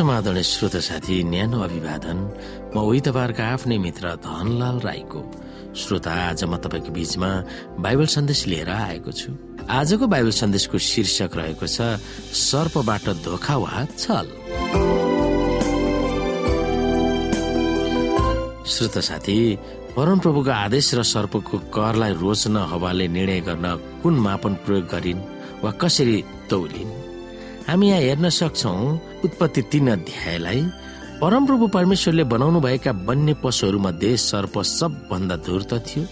समाधान श्रोत साथी न्यानो अभिवादन। म उही तपाईँहरूका आफ्नै मित्र धनलाल राईको श्रोता आज म तपाईँको बीचमा बाइबल सन्देश लिएर आएको छु। आजको बाइबल सन्देशको शीर्षक रहेको छ सर्पबाट धोका वा छल। श्रोत साथी परमप्रभुको आदेश र सर्पको करलाई रोच्न हवाले निर्णय गर्न कुन मापन प्रयोग गरिन् वा कसरी तौलिन्? हामी यहाँ हेर्न सक्छौ उत्पत्ति तीन अध्यायलाई। परमप्रभु परमेश्वरले बनाउनु भएका वन्य पशुहरू मध्ये सर्प सबभन्दा धुर्त थियो।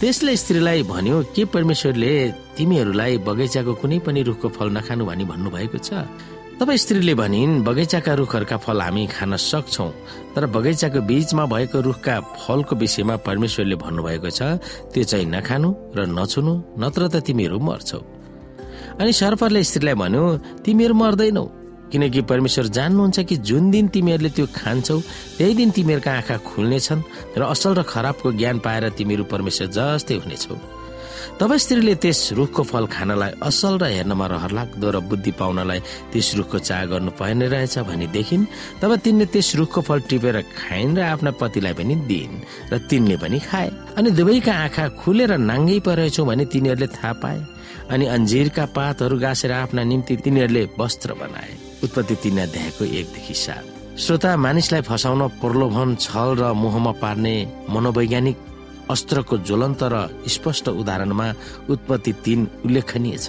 त्यसले स्त्रीलाई भन्यो के परमेश्वरले तिमीहरूलाई बगैँचाको कुनै पनि रुखको फल नखानु भनी भन्नुभएको छ? तब स्त्रीले भनिन् बगैँचाका रुखहरूका फल हामी खान सक्छौ तर बगैँचाको बीचमा भएको रुखका फलको विषयमा परमेश्वरले भन्नुभएको छ त्यो चाहिँ नखानु र नछुनु नत्र त तिमीहरू मर्छौ। अनि सर्परले स्त्रीलाई भन्यो तिमीहरू मर्दैनौ। किनकि परमेश्वर जान्नुहुन्छ कि जुन दिन तिमीहरूले त्यो खान्छौ त्यही दिन तिमीहरूका आँखा खुल्नेछन् र असल र खराबको ज्ञान पाएर तिमीहरू परमेश्वर जस्तै हुनेछौ। तब स्त्रीले त्यस रुखको फल खानलाई असल र हेर्नमा रहर लाग्दो र बुद्धि पाउनलाई त्यस रुखको चाह गर्नु पर्ने रहेछ भनी देखिन् तब तिनले त्यस रुखको फल टिपेर खाइन् र आफ्ना पतिलाई पनि दिइन् र तिनले पनि खाए। अनि दुवैका आँखा खुलेर नाङ्गै परेछौ भने तिनीहरूले थाहा पाए। अनि अन्जिरका पातहरू गाँसेर आफ्ना निम्ति तिनीहरूले वस्त्र बनाए। उत्पत्ति तीन अध्यायको एकदेखि सात। श्रोता मानिसलाई फसाउन प्रलोभन छल र मोहमा पार्ने मनोवैज्ञानिक अस्त्रको ज्वलन्त र स्पष्ट उदाहरणमा उत्पत्ति तीन उल्लेखनीय छ।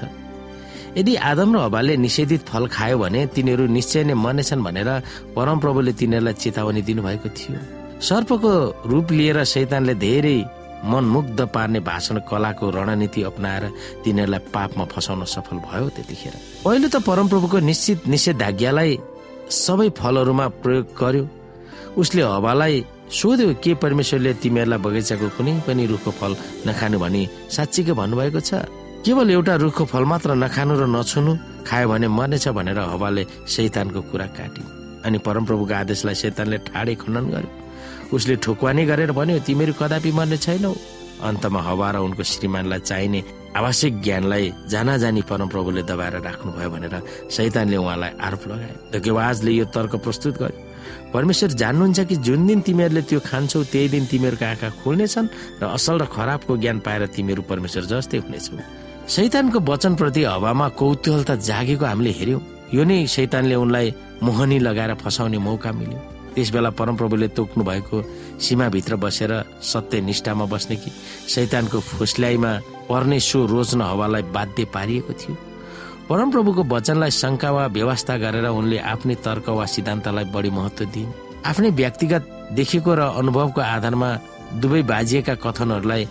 यदि आदम र हवाले निषेधित फल खायो भने तिनीहरू निश्चय नै मर्नेछन् भनेर परमप्रभुले तिनीहरूलाई चेतावनी दिनुभएको थियो। सर्पको रूप लिएर शैतानले धेरै मनमुग्ध पार्ने भाषण कलाको रणनीति अप्नाएर तिनीहरूलाई पापमा फसाउन सफल भयो त्यतिखेर। पहिलो त परमप्रभुको निश्चित निषेधाज्ञालाई सबै फलहरूमा प्रयोग गर्यो। उसले हवालाई सोध्यो के परमेश्वरले तिमीहरूलाई बगैँचाको कुनै पनि रुखको फल नखानु भनी साँच्चीकै भन्नुभएको छ? केवल एउटा रुखको फल मात्र नखानु र नछुनु खायो भने मर्नेछ भनेर हवाले शैतानको कुरा काट्यो अनि परमप्रभुको आदेशलाई शैतानले ठाडे खण्डन गर्यो। उसले ठोकवानी गरेर भन्यो तिमीहरू कदापि मर्ने छैनौ। अन्तमा हवा र उनको श्रीमानलाई चाहिने आवश्यक ज्ञानलाई जाना जानी परमप्रभुले दबाएर राख्नुभयो भनेर शैतानले उहाँलाई आरोप लगाए धोकेवाजले यो तर्क प्रस्तुत गर्यो। परमेश्वर जान्नुहुन्छ कि जुन दिन तिमीहरूले त्यो खान्छौ त्यही दिन तिमीहरूको आँखा खुल्नेछन् र असल र खराबको ज्ञान पाएर तिमीहरू परमेश्वर जस्तै हुनेछौ। शैतानको वचनप्रति हवामा कौतूहलता जागेको हामीले हेर्यौं यो नै शैतानले उनलाई मोहनी लगाएर फसाउने मौका मिल्यो। त्यस बेला परमप्रभुले तोक्नु भएको सीमाभित्र बसेर सत्य निष्ठामा बस्ने कि शैतानको फुस्ल्याइमा पर्ने सो रोज्न हवालाई बाध्य पारिएको थियो। परमप्रभुको वचनलाई शङ्का वा व्यवस्था गरेर उनले आफ्नै तर्क वा सिद्धान्तलाई बढी महत्व दिइन्। आफ्नै व्यक्तिगत देखेको र अनुभवको आधारमा दुवै बाजिएका कथनहरूलाई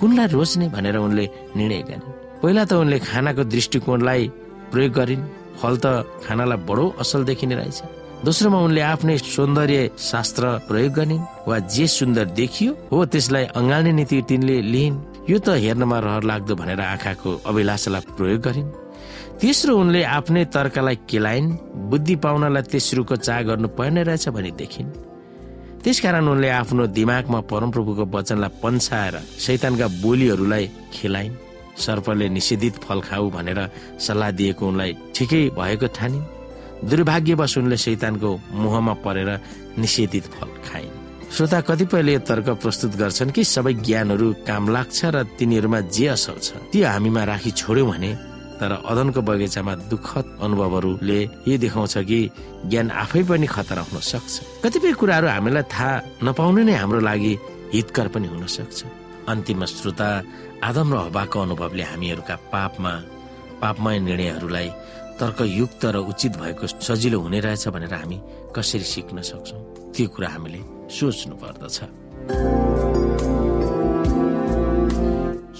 कुनलाई रोज्ने भनेर उनले निर्णय गरे। पहिला त उनले खानाको दृष्टिकोणलाई प्रयोग गरिन्। फल त खानालाई बडो असल देखिने रहेछ। दोस्रोमा उनले आफ्नै सौन्दर्य शास्त्र प्रयोग गरिन् वा जे सुन्दर देखियो हो त्यसलाई अँगाल्ने नीति तिनले लिइन् यो त हेर्नमा रहर लाग्दो भनेर आँखाको अभिलाषालाई प्रयोग गरिन्। तेस्रो उनले आफ्नै तर्कलाई केलाइन् बुद्धि पाउनलाई तेस्रोको चाह गर्नु पर्ने रहेछ भनी देखिन्। त्यसकारण उनले आफ्नो दिमागमा परमप्रभुको वचनलाई पन्साएर शैतानका बोलीहरूलाई खेलाइन् सर्पले निषेधित फल खाऊ भनेर सल्लाह दिएको उनलाई ठिकै भएको ठानिन्। दुर्भाग्यवश उनले शैतानको मुहमा परेर निषेधित फल खाइन्। श्रोता कतिपयले तर्क प्रस्तुत गर्छन् कि सबै ज्ञानहरू काम लाग्छ र तिनीहरूमा जे असल छ त्यो हामीमा राखी छोड्यौँ भने तर अदनको बगैँचामा दुःखद अनुभवहरूले यो देखाउँछ कि ज्ञान आफै पनि खतरा हुन सक्छ। कतिपय कुराहरू हामीलाई थाहा नपाउनु नै हाम्रो लागि हितकर पनि हुन सक्छ। अन्तिम श्रोता आदम र हवाको अनुभवले हामीहरूका पापमा पापमय निर्णयहरूलाई तर्कयुक्त र उचित भएको सजिलो हुने रहेछ भनेर हामी कसरी सिक्न सक्छौँ? त्यो कुरा हामीले सोच्नु पर्दछ।